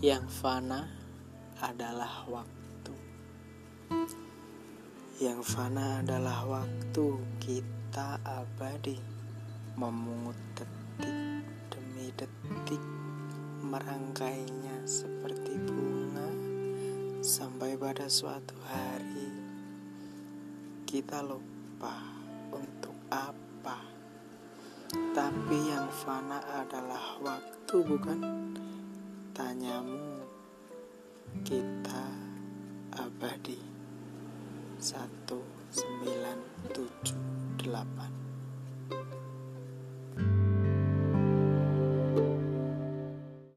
Yang fana adalah waktu. Yang fana adalah waktu kita abadi memungut detik demi detik merangkainya seperti bunga sampai pada suatu hari kita lupa untuk apa. Tapi yang fana adalah waktu bukan? Tanyamu kita abadi. 1978